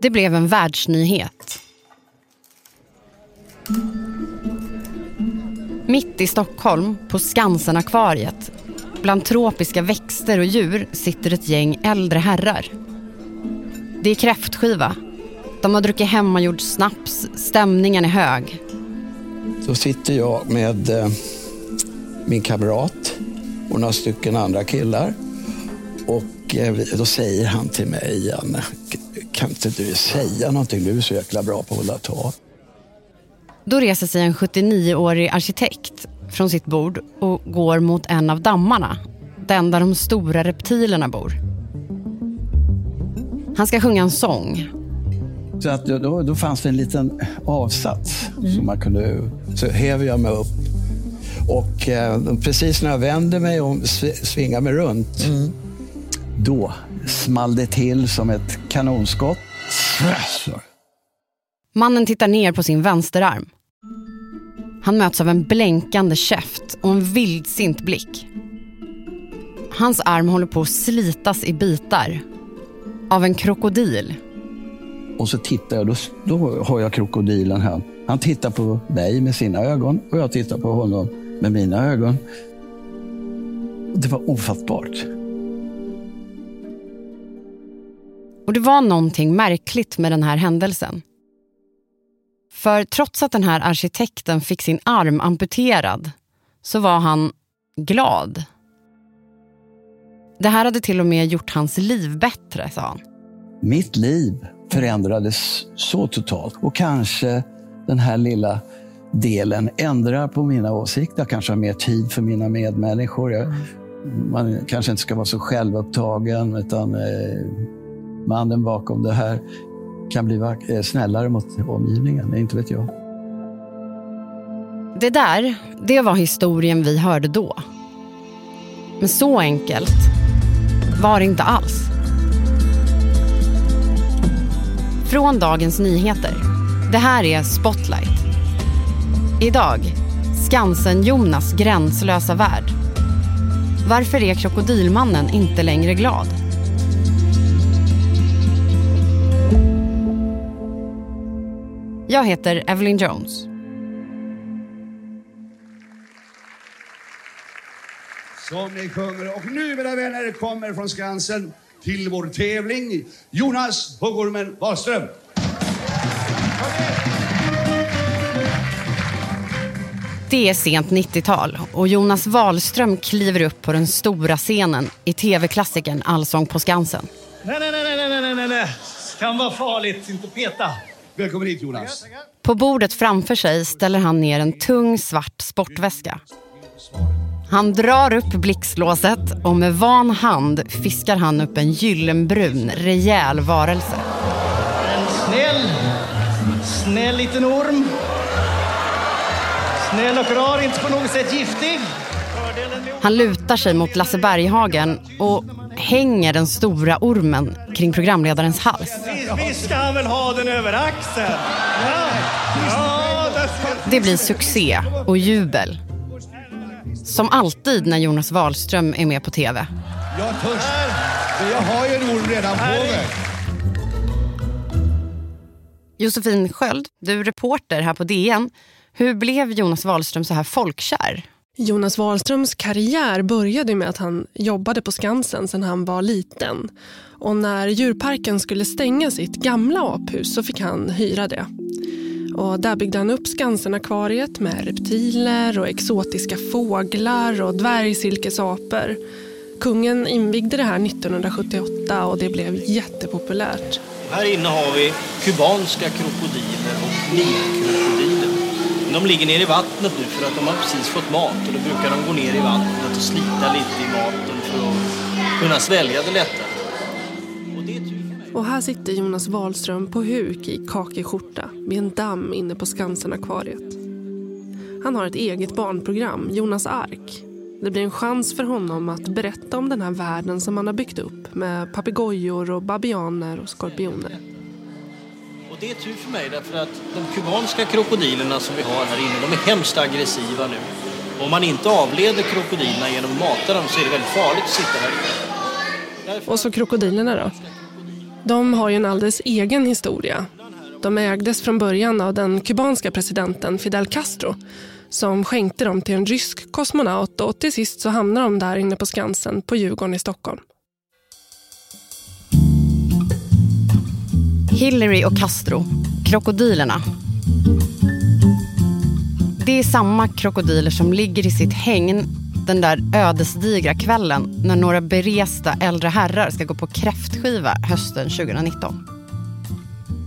Det blev en världsnyhet. Mitt i Stockholm, på Skansen-akvariet, bland tropiska växter och djur sitter ett gäng äldre herrar. Det är kräftskiva. De har druckit hemmagjord snaps, stämningen är hög. Så sitter jag med eh, min kamrat och några stycken andra killar. Och eh, då säger han till mig, Janne, kan inte du säga någonting? Du är så jäkla bra på att hålla tal. Då reser sig en 79-årig arkitekt från sitt bord och går mot en av dammarna. Den där de stora reptilerna bor. Han ska sjunga en sång. Så att då, då fanns det en liten avsats mm. som man kunde... Så häver jag mig upp. Och eh, precis när jag vänder mig och svingar mig runt, mm. Då small det till som ett kanonskott. Mannen tittar ner på sin vänsterarm. Han möts av en blänkande käft och en vildsint blick. Hans arm håller på att slitas i bitar av en krokodil. Och så tittar jag, då, då har jag krokodilen här. Han tittar på mig med sina ögon och jag tittar på honom med mina ögon. Det var ofattbart. Och det var någonting märkligt med den här händelsen. För trots att den här arkitekten fick sin arm amputerad så var han glad. Det här hade till och med gjort hans liv bättre, sa han. Mitt liv förändrades så totalt och kanske den här lilla delen ändrar på mina åsikter. Jag kanske har mer tid för mina medmänniskor. Jag, man kanske inte ska vara så självupptagen utan eh, mannen bakom det här kan bli eh, snällare mot omgivningen. Inte vet jag. Det där, det var historien vi hörde då. Men så enkelt var det inte alls. Från Dagens Nyheter. Det här är Spotlight. Idag, Skansen-Jonas gränslösa värld. Varför är krokodilmannen inte längre glad? Jag heter Evelyn Jones. Som ni sjunger. Och nu mina vänner kommer från Skansen till vår tävling Jonas Huggormen Wahlström. Det är sent 90-tal och Jonas Wahlström kliver upp på den stora scenen i tv-klassikern Allsång på Skansen. Nej, nej, nej, nej, nej, nej, nej. Kan vara farligt, inte peta. Välkommen hit Jonas. På bordet framför sig ställer han ner en tung svart sportväska. Han drar upp blixtlåset och med van hand fiskar han upp en gyllenbrun, rejäl varelse. En snäll, snäll liten orm. Snäll och rar, inte på något sätt giftig. Han lutar sig mot Lasse Berghagen och hänger den stora ormen kring programledarens hals. Visst ska väl ha den över axeln? Ja. Ja, det blir succé och jubel. Som alltid när Jonas Wahlström är med på TV. Jag törs, jag har ju en orm redan på mig. Josefin Sköld, du är reporter här på DN. Hur blev Jonas Wahlström så här folkkär? Jonas Wahlströms karriär började med att han jobbade på Skansen sedan han var liten. Och när djurparken skulle stänga sitt gamla aphus så fick han hyra det. Och där byggde han upp Skansen-akvariet med reptiler och exotiska fåglar och dvärgsilkesapor. Kungen invigde det här 1978 och det blev jättepopulärt. Här inne har vi kubanska krokodiler och nilkrokodiler. De ligger nere i vattnet nu för att de har precis fått mat och då brukar de gå ner i vattnet och slita lite i maten för att kunna svälja det lättare. Och här sitter Jonas Wahlström på huk i kakig skjorta vid en damm inne på Skansen-akvariet. Han har ett eget barnprogram, Jonas Ark. Det blir en chans för honom att berätta om den här världen som han har byggt upp med papegojor och babianer och skorpioner. Och det är tur för mig därför att de kubanska krokodilerna som vi har här inne, de är hemskt aggressiva nu. Om man inte avleder krokodilerna genom att mata dem så är det väldigt farligt att sitta här inne. Och så krokodilerna då? De har ju en alldeles egen historia. De ägdes från början av den kubanska presidenten Fidel Castro som skänkte dem till en rysk kosmonaut och till sist så hamnade de där inne på Skansen på Djurgården i Stockholm. Hillary och Castro, krokodilerna. Det är samma krokodiler som ligger i sitt hägn den där ödesdigra kvällen när några beresta äldre herrar ska gå på kräftskiva hösten 2019.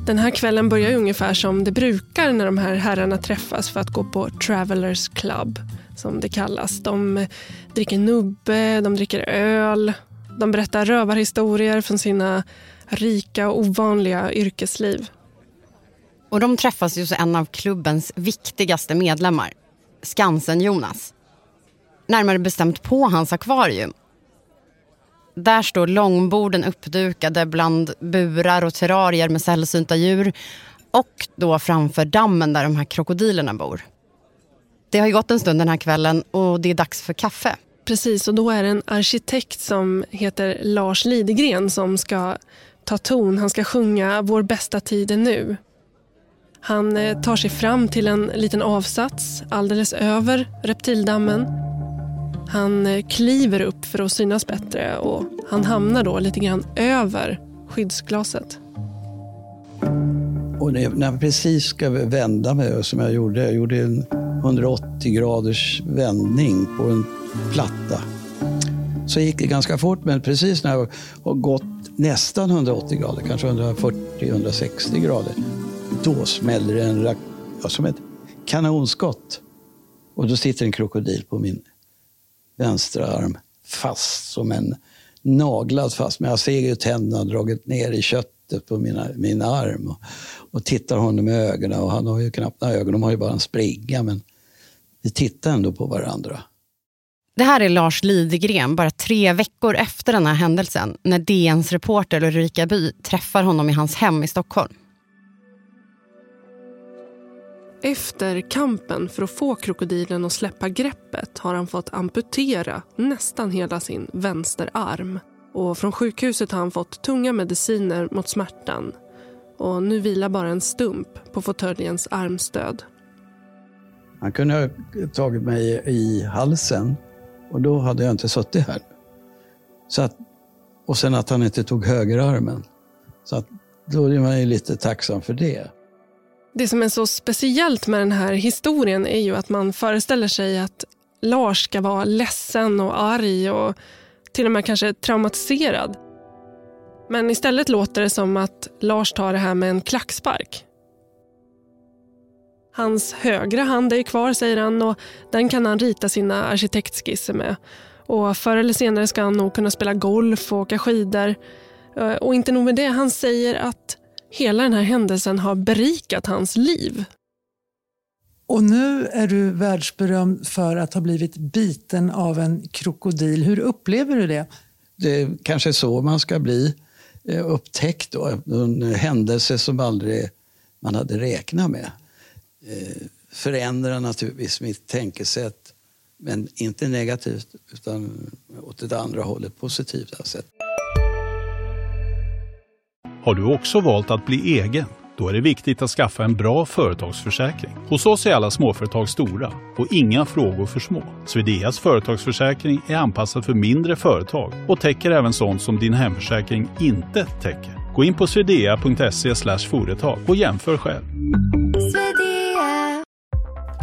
Den här kvällen börjar ungefär som det brukar när de här herrarna träffas för att gå på Travelers Club, som det kallas. De eh, dricker nubbe, de dricker öl, de berättar rövarhistorier från sina rika och ovanliga yrkesliv. Och de träffas hos en av klubbens viktigaste medlemmar, Skansen-Jonas. Närmare bestämt på hans akvarium. Där står långborden uppdukade bland burar och terrarier med sällsynta djur och då framför dammen där de här krokodilerna bor. Det har gått en stund den här kvällen och det är dags för kaffe. Precis, och då är det en arkitekt som heter Lars Lidegren som ska ta ton. Han ska sjunga Vår bästa tid är nu. Han eh, tar sig fram till en liten avsats alldeles över reptildammen. Han eh, kliver upp för att synas bättre och han hamnar då lite grann över skyddsglaset. Och när jag precis ska vända mig, som jag gjorde, jag gjorde en 180 graders vändning på en platta. Så gick det ganska fort, men precis när jag har gått nästan 180 grader, kanske 140-160 grader, då smäller det en, ja, som ett kanonskott. Och då sitter en krokodil på min vänstra arm fast som en naglad fast. Men jag ser ju tänderna dragit ner i köttet på mina, min arm och, och tittar honom i ögonen. Och han har ju knappt några ögon, de har ju bara en springa. Men vi tittar ändå på varandra. Det här är Lars Lidegren bara tre veckor efter den här händelsen när DNs reporter Ulrika By träffar honom i hans hem i Stockholm. Efter kampen för att få krokodilen att släppa greppet har han fått amputera nästan hela sin vänsterarm. Och från sjukhuset har han fått tunga mediciner mot smärtan. Och nu vilar bara en stump på fåtöljens armstöd. Han kunde ha tagit mig i halsen och då hade jag inte suttit här. Så att, och sen att han inte tog högerarmen. Så att, då är man ju lite tacksam för det. Det som är så speciellt med den här historien är ju att man föreställer sig att Lars ska vara ledsen och arg och till och med kanske traumatiserad. Men istället låter det som att Lars tar det här med en klackspark. Hans högra hand är kvar, säger han, och den kan han rita sina arkitektskisser med. Och förr eller senare ska han nog kunna spela golf och åka skidor. Eh, och inte nog med det, han säger att hela den här händelsen har berikat hans liv. Och nu är du världsberömd för att ha blivit biten av en krokodil. Hur upplever du det? Det är kanske så man ska bli eh, upptäckt. Då. En händelse som aldrig man hade räknat med. Eh, förändrar naturligtvis mitt tänkesätt. Men inte negativt, utan åt det andra hållet, positivt. Alltså. Har du också valt att bli egen? Då är det viktigt att skaffa en bra företagsförsäkring. Hos oss är alla småföretag stora och inga frågor för små. Swedeas företagsförsäkring är anpassad för mindre företag och täcker även sånt som din hemförsäkring inte täcker. Gå in på swedea.se företag och jämför själv.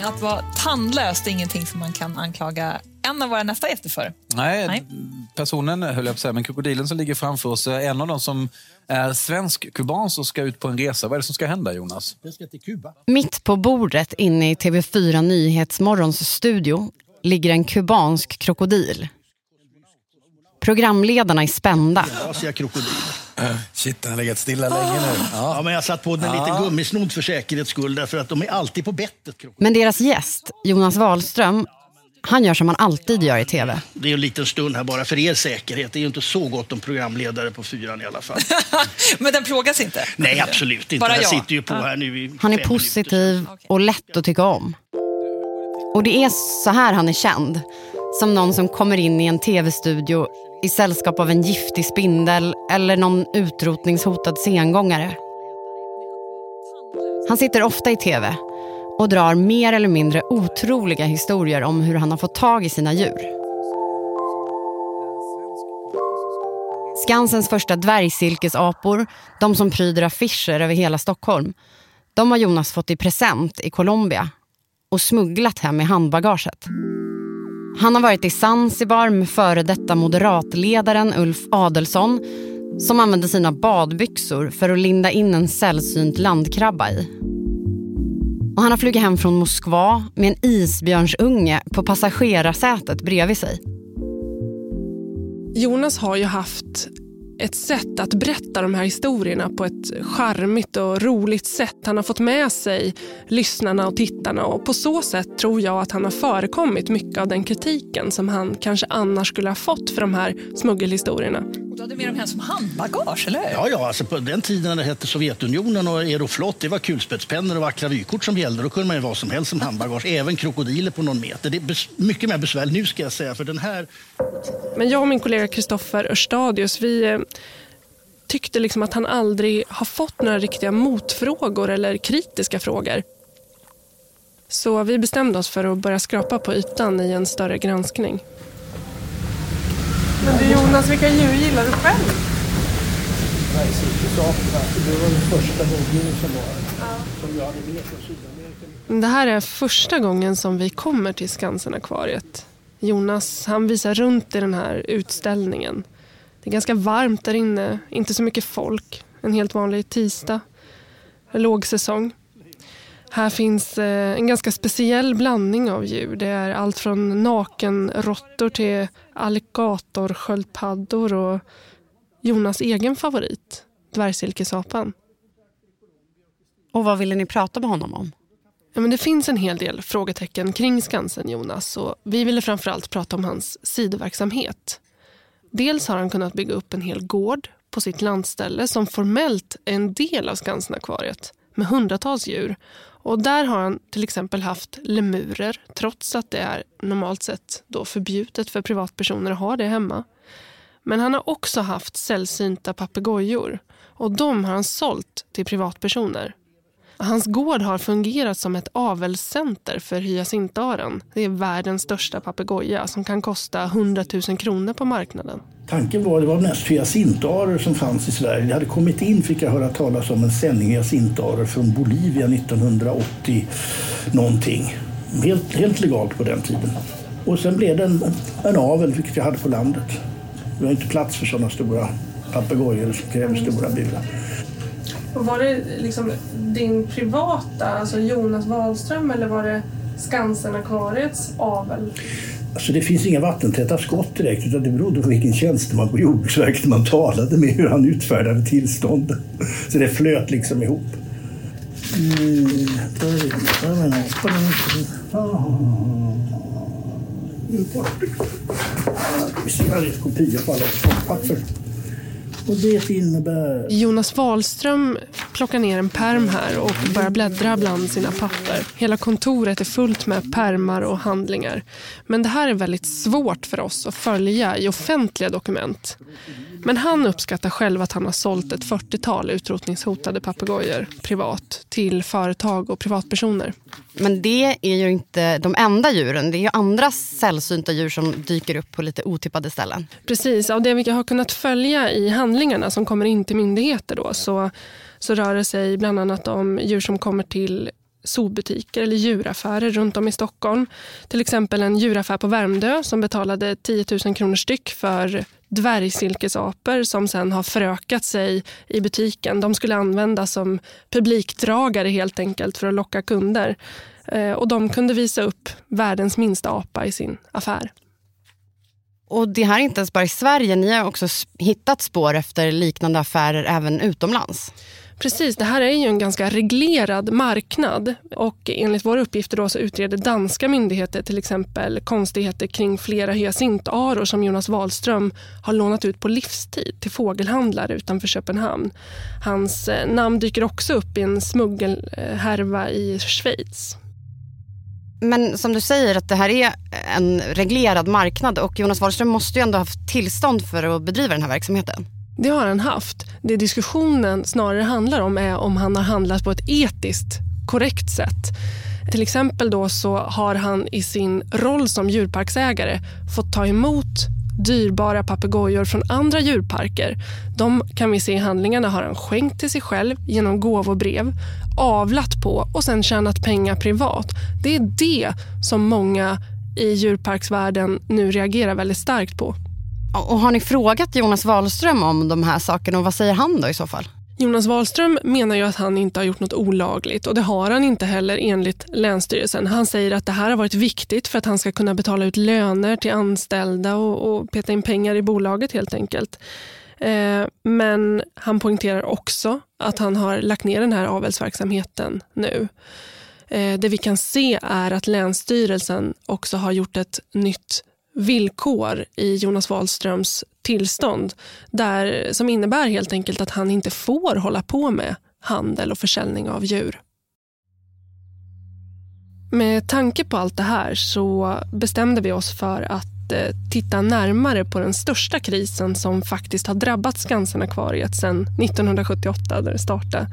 Hörrni, att vara tandlös är ingenting som man kan anklaga en av våra nästa gäster för. Nej, Nej. personen, höll jag på att säga, men krokodilen som ligger framför oss är en av dem som är svensk-kubansk och ska ut på en resa. Vad är det som ska hända, Jonas? Det ska till Kuba. Mitt på bordet inne i TV4 Nyhetsmorgons studio ligger en kubansk krokodil. Programledarna är spända. Asiakrokodil. Shit, den har legat stilla länge nu. Ja. men jag satt på den lite gummisnodd för säkerhets skull därför att de är alltid på bettet. Men deras gäst, Jonas Wahlström, han gör som man alltid gör i TV. Det är en liten stund här bara för er säkerhet. Det är ju inte så gott om programledare på fyran i alla fall. Men den plågas inte? Nej, absolut inte. Bara jag jag? sitter ju på Ja. här nu i Han är positiv och lätt att tycka om. Och det är så här han är känd. Som någon som kommer in i en tv-studio i sällskap av en giftig spindel eller någon utrotningshotad sengångare. Han sitter ofta i tv och drar mer eller mindre otroliga historier om hur han har fått tag i sina djur. Skansens första dvärgsilkesapor, de som pryder affischer över hela Stockholm, de har Jonas fått i present i Colombia och smugglat hem i handbagaget. Han har varit i Zanzibar med före detta moderatledaren Ulf Adelsson som använde sina badbyxor för att linda in en sällsynt landkrabba i. Och han har flugit hem från Moskva med en isbjörnsunge på passagerarsätet bredvid sig. Jonas har ju haft ett sätt att berätta de här historierna på ett charmigt och roligt sätt. Han har fått med sig lyssnarna och tittarna och på så sätt tror jag att han har förekommit mycket av den kritiken som han kanske annars skulle ha fått för de här smuggelhistorierna. Du hade med dem hem som handbagage, eller hur? Ja, ja, alltså på den tiden när det hette Sovjetunionen och Aeroflot, det var kulspetspennor och vackra vykort som gällde. Då kunde man ju vad som helst som handbagage, även krokodiler på någon meter. Det är mycket mer besvärligt nu ska jag säga, för den här Men jag och min kollega Kristoffer Örstadius, vi eh, tyckte liksom att han aldrig har fått några riktiga motfrågor eller kritiska frågor. Så vi bestämde oss för att börja skrapa på ytan i en större granskning. Jonas, vilka djur gillar du själv? Det var den första mobbningen som var som jag hade med från Sydamerika. Det här är första gången som vi kommer till Skansen-akvariet. Jonas han visar runt i den här utställningen. Det är ganska varmt där inne, inte så mycket folk. En helt vanlig tisdag. Lågsäsong. Här finns eh, en ganska speciell blandning av djur. Det är allt från nakenråttor till alligatorsköldpaddor och Jonas egen favorit, dvärgsilkesapan. Och vad ville ni prata med honom om? Ja, men det finns en hel del frågetecken kring Skansen, Jonas. Och vi ville framförallt prata om hans sidoverksamhet. Dels har han kunnat bygga upp en hel gård på sitt landställe som formellt är en del av Skansenakvariet med hundratals djur. Och där har han till exempel haft lemurer trots att det är normalt sett då förbjudet för privatpersoner att ha det hemma. Men han har också haft sällsynta papegojor och de har han sålt till privatpersoner. Hans gård har fungerat som ett avelscenter för hyacintaren. Det är världens största papegoja som kan kosta 100 000 kronor på marknaden. Tanken var det var mest hyacintarer som fanns i Sverige. Det hade kommit in, fick jag höra talas om, en sändning hyacintarer från Bolivia 1980 någonting. Helt, helt legalt på den tiden. Och sen blev det en, en avel, vilket jag hade på landet. Det var inte plats för sådana stora papegojor som kräver stora burar. Och var det liksom din privata, alltså Jonas Wahlström eller var det Skansen-akvariets avel? Alltså det finns inga vattentäta skott direkt utan det berodde på vilken tjänsteman på Jordbruksverket man talade med, hur han utfärdade tillstånden. Så det flöt liksom ihop. Mm, där är en kopia på alla papper. Och det innebär... Jonas Wahlström plockar ner en perm här och börjar bläddra bland sina papper. Hela kontoret är fullt med permar och handlingar. Men det här är väldigt svårt för oss att följa i offentliga dokument. Men han uppskattar själv att han har sålt ett 40-tal utrotningshotade papegojor privat till företag och privatpersoner. Men det är ju inte de enda djuren. Det är ju andra sällsynta djur som dyker upp på lite otippade ställen. Precis, av det vi har kunnat följa i handlingarna som kommer in till myndigheter då, så, så rör det sig bland annat om djur som kommer till zoobutiker eller djuraffärer runt om i Stockholm. Till exempel en djuraffär på Värmdö som betalade 10 000 kronor styck för dvärgsilkesapor som sen har förökat sig i butiken. De skulle användas som publikdragare helt enkelt för att locka kunder. Eh, och de kunde visa upp världens minsta apa i sin affär. Och det här är inte ens bara i Sverige, ni har också hittat spår efter liknande affärer även utomlands. Precis, det här är ju en ganska reglerad marknad och enligt våra uppgifter då så utreder danska myndigheter till exempel konstigheter kring flera hyacintaror som Jonas Wahlström har lånat ut på livstid till fågelhandlare utanför Köpenhamn. Hans eh, namn dyker också upp i en smuggelhärva i Schweiz. Men som du säger att det här är en reglerad marknad och Jonas Wahlström måste ju ändå ha haft tillstånd för att bedriva den här verksamheten. Det har han haft. Det diskussionen snarare handlar om är om han har handlat på ett etiskt korrekt sätt. Till exempel då så har han i sin roll som djurparksägare fått ta emot dyrbara papegojor från andra djurparker. De kan vi se i handlingarna har han skänkt till sig själv genom gåvobrev, avlat på och sen tjänat pengar privat. Det är det som många i djurparksvärlden nu reagerar väldigt starkt på. Och har ni frågat Jonas Wahlström om de här sakerna och vad säger han då i så fall? Jonas Wahlström menar ju att han inte har gjort något olagligt och det har han inte heller enligt Länsstyrelsen. Han säger att det här har varit viktigt för att han ska kunna betala ut löner till anställda och, och peta in pengar i bolaget helt enkelt. Eh, men han poängterar också att han har lagt ner den här avelsverksamheten nu. Eh, det vi kan se är att Länsstyrelsen också har gjort ett nytt villkor i Jonas Wahlströms tillstånd där, som innebär helt enkelt att han inte får hålla på med handel och försäljning av djur. Med tanke på allt det här så bestämde vi oss för att eh, titta närmare på den största krisen som faktiskt har drabbat Skansen-akvariet sedan 1978 där det startade.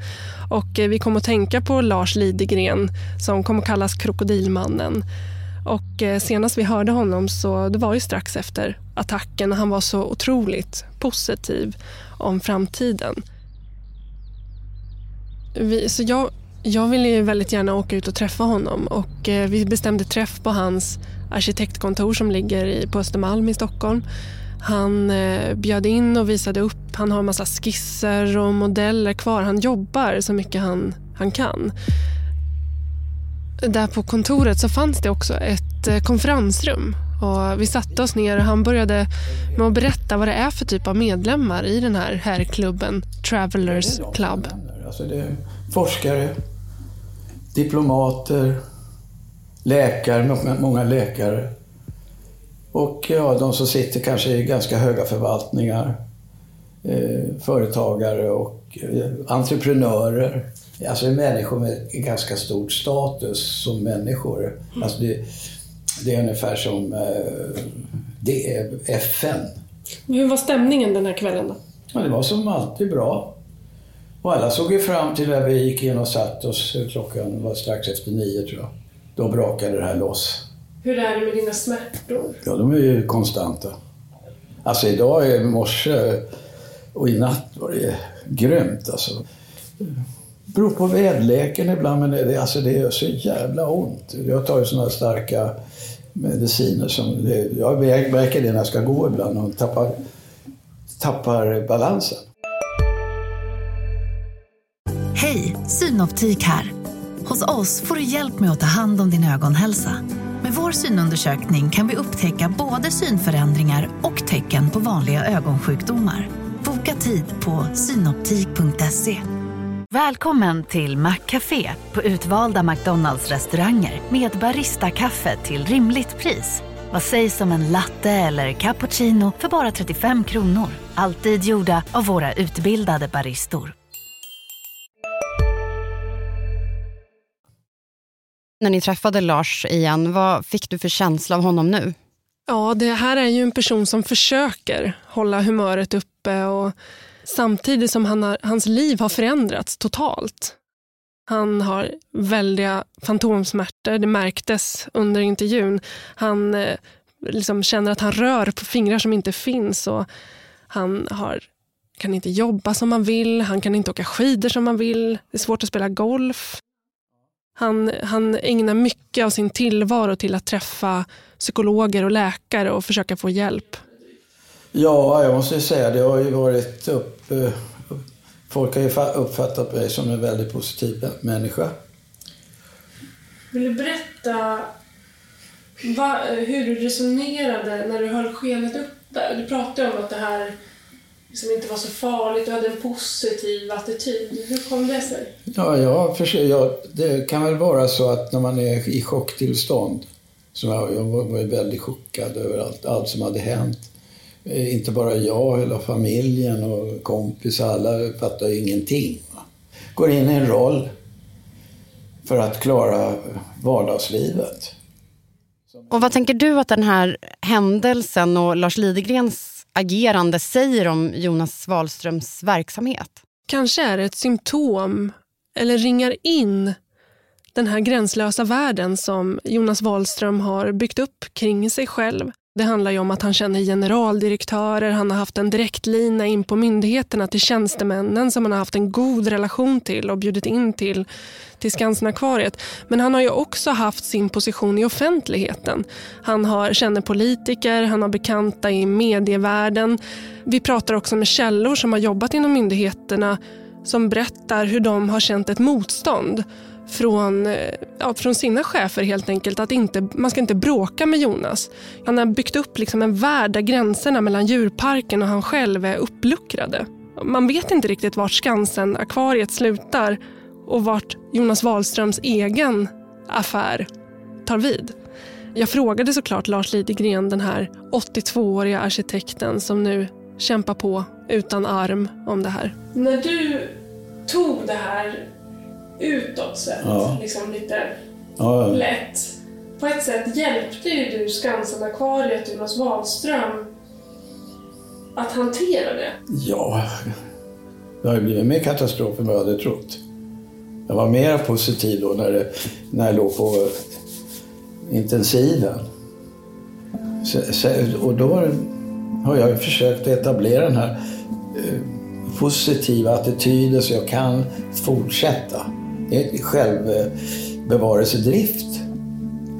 Och eh, vi kom att tänka på Lars Lidegren som kom att kallas Krokodilmannen och eh, senast vi hörde honom så det var ju strax efter attacken och han var så otroligt positiv om framtiden. Vi, så jag, jag ville ju väldigt gärna åka ut och träffa honom och eh, vi bestämde träff på hans arkitektkontor som ligger på Östermalm i Stockholm. Han eh, bjöd in och visade upp. Han har en massa skisser och modeller kvar. Han jobbar så mycket han, han kan där på kontoret så fanns det också ett eh, konferensrum. Och vi satte oss ner och han började med att berätta vad det är för typ av medlemmar i den här herrklubben Travelers Club. Alltså det är forskare, diplomater, läkare, många läkare. Och ja, de som sitter kanske i ganska höga förvaltningar. Eh, företagare och eh, entreprenörer. Alltså människor med ganska stor status som människor. Mm. Alltså det, det, är ungefär som eh, det är FN. Hur var stämningen den här kvällen då? Ja, det var som alltid bra. Och alla såg ju fram till när vi gick in och satt oss. Klockan var strax efter nio tror jag. Då brakade det här loss. Hur är det med dina smärtor? Ja, de är ju konstanta. Alltså idag i morse och i natt var det grymt alltså beror på väderleken ibland, men det, alltså det gör så jävla ont. Jag tar ju sådana starka mediciner som... Det, jag märker det när jag ska gå ibland och tappar, tappar balansen. Hej, Synoptik här. Hos oss får du hjälp med att ta hand om din ögonhälsa. Med vår synundersökning kan vi upptäcka både synförändringar och tecken på vanliga ögonsjukdomar. Boka tid på synoptik.se. Välkommen till Maccafé på utvalda McDonalds restauranger med Baristakaffe till rimligt pris. Vad sägs om en latte eller cappuccino för bara 35 kronor? Alltid gjorda av våra utbildade baristor. När ni träffade Lars igen, vad fick du för känsla av honom nu? Ja, det här är ju en person som försöker hålla humöret uppe och Samtidigt som han har, hans liv har förändrats totalt. Han har väldiga fantomsmärtor, det märktes under intervjun. Han eh, liksom känner att han rör på fingrar som inte finns. och Han har, kan inte jobba som han vill, han kan inte åka skidor som han vill. Det är svårt att spela golf. Han, han ägnar mycket av sin tillvaro till att träffa psykologer och läkare och försöka få hjälp. Ja, jag måste säga det har ju varit upp... Folk har ju uppfattat mig som en väldigt positiv människa. Vill du berätta va, hur du resonerade när du höll skenet uppe? Du pratade om att det här liksom inte var så farligt, du hade en positiv attityd. Hur kom det sig? Ja, jag försöker, ja, det kan väl vara så att när man är i chocktillstånd, som jag, jag var väldigt chockad över allt, allt som hade hänt. Eh, inte bara jag, hela familjen och kompisar, alla fattade ingenting. Går in i en roll för att klara vardagslivet. Och vad tänker du att den här händelsen och Lars Lidegrens agerande säger om Jonas Wahlströms verksamhet? Kanske är det ett symptom eller ringar in den här gränslösa världen som Jonas Wahlström har byggt upp kring sig själv. Det handlar ju om att han känner generaldirektörer, han har haft en direktlina in på myndigheterna till tjänstemännen som han har haft en god relation till och bjudit in till, till Skansen-akvariet. Men han har ju också haft sin position i offentligheten. Han har, känner politiker, han har bekanta i medievärlden. Vi pratar också med källor som har jobbat inom myndigheterna som berättar hur de har känt ett motstånd från, eh, ja, från sina chefer helt enkelt. Att inte, man ska inte bråka med Jonas. Han har byggt upp liksom en värld där gränserna mellan djurparken och han själv är uppluckrade. Man vet inte riktigt vart Skansen-akvariet slutar och vart Jonas Wahlströms egen affär tar vid. Jag frågade såklart Lars Lidegren, den här 82-åriga arkitekten som nu kämpar på utan arm om det här. När du tog det här utåt sett, ja. liksom lite ja, ja. lätt. På ett sätt hjälpte ju du Skansen-akvariet, Jonas Wahlström, att hantera det. Ja, det har ju blivit mer katastrof än vad jag hade trott. Jag var mer positiv då när, det, när jag låg på intensiven. Och då har jag försökt etablera den här eh, positiva attityden så jag kan fortsätta. Det är självbevarelsedrift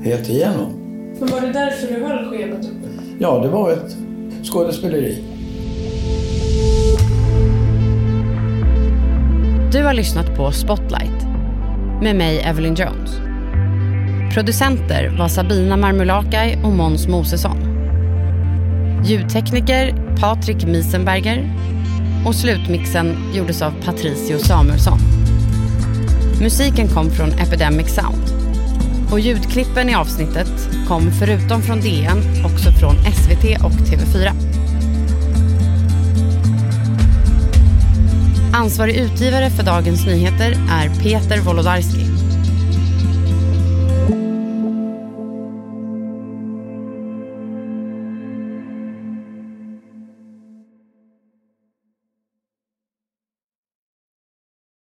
helt igenom. Men var det därför du höll skenet uppe? Ja, det var ett skådespeleri. Du har lyssnat på Spotlight med mig Evelyn Jones. Producenter var Sabina Marmulakai och Måns Mosesson. Ljudtekniker Patrik Miesenberger och slutmixen gjordes av Patricio Samuelsson. Musiken kom från Epidemic Sound. Och ljudklippen i avsnittet kom förutom från DN också från SVT och TV4. Ansvarig utgivare för Dagens Nyheter är Peter Wolodarski.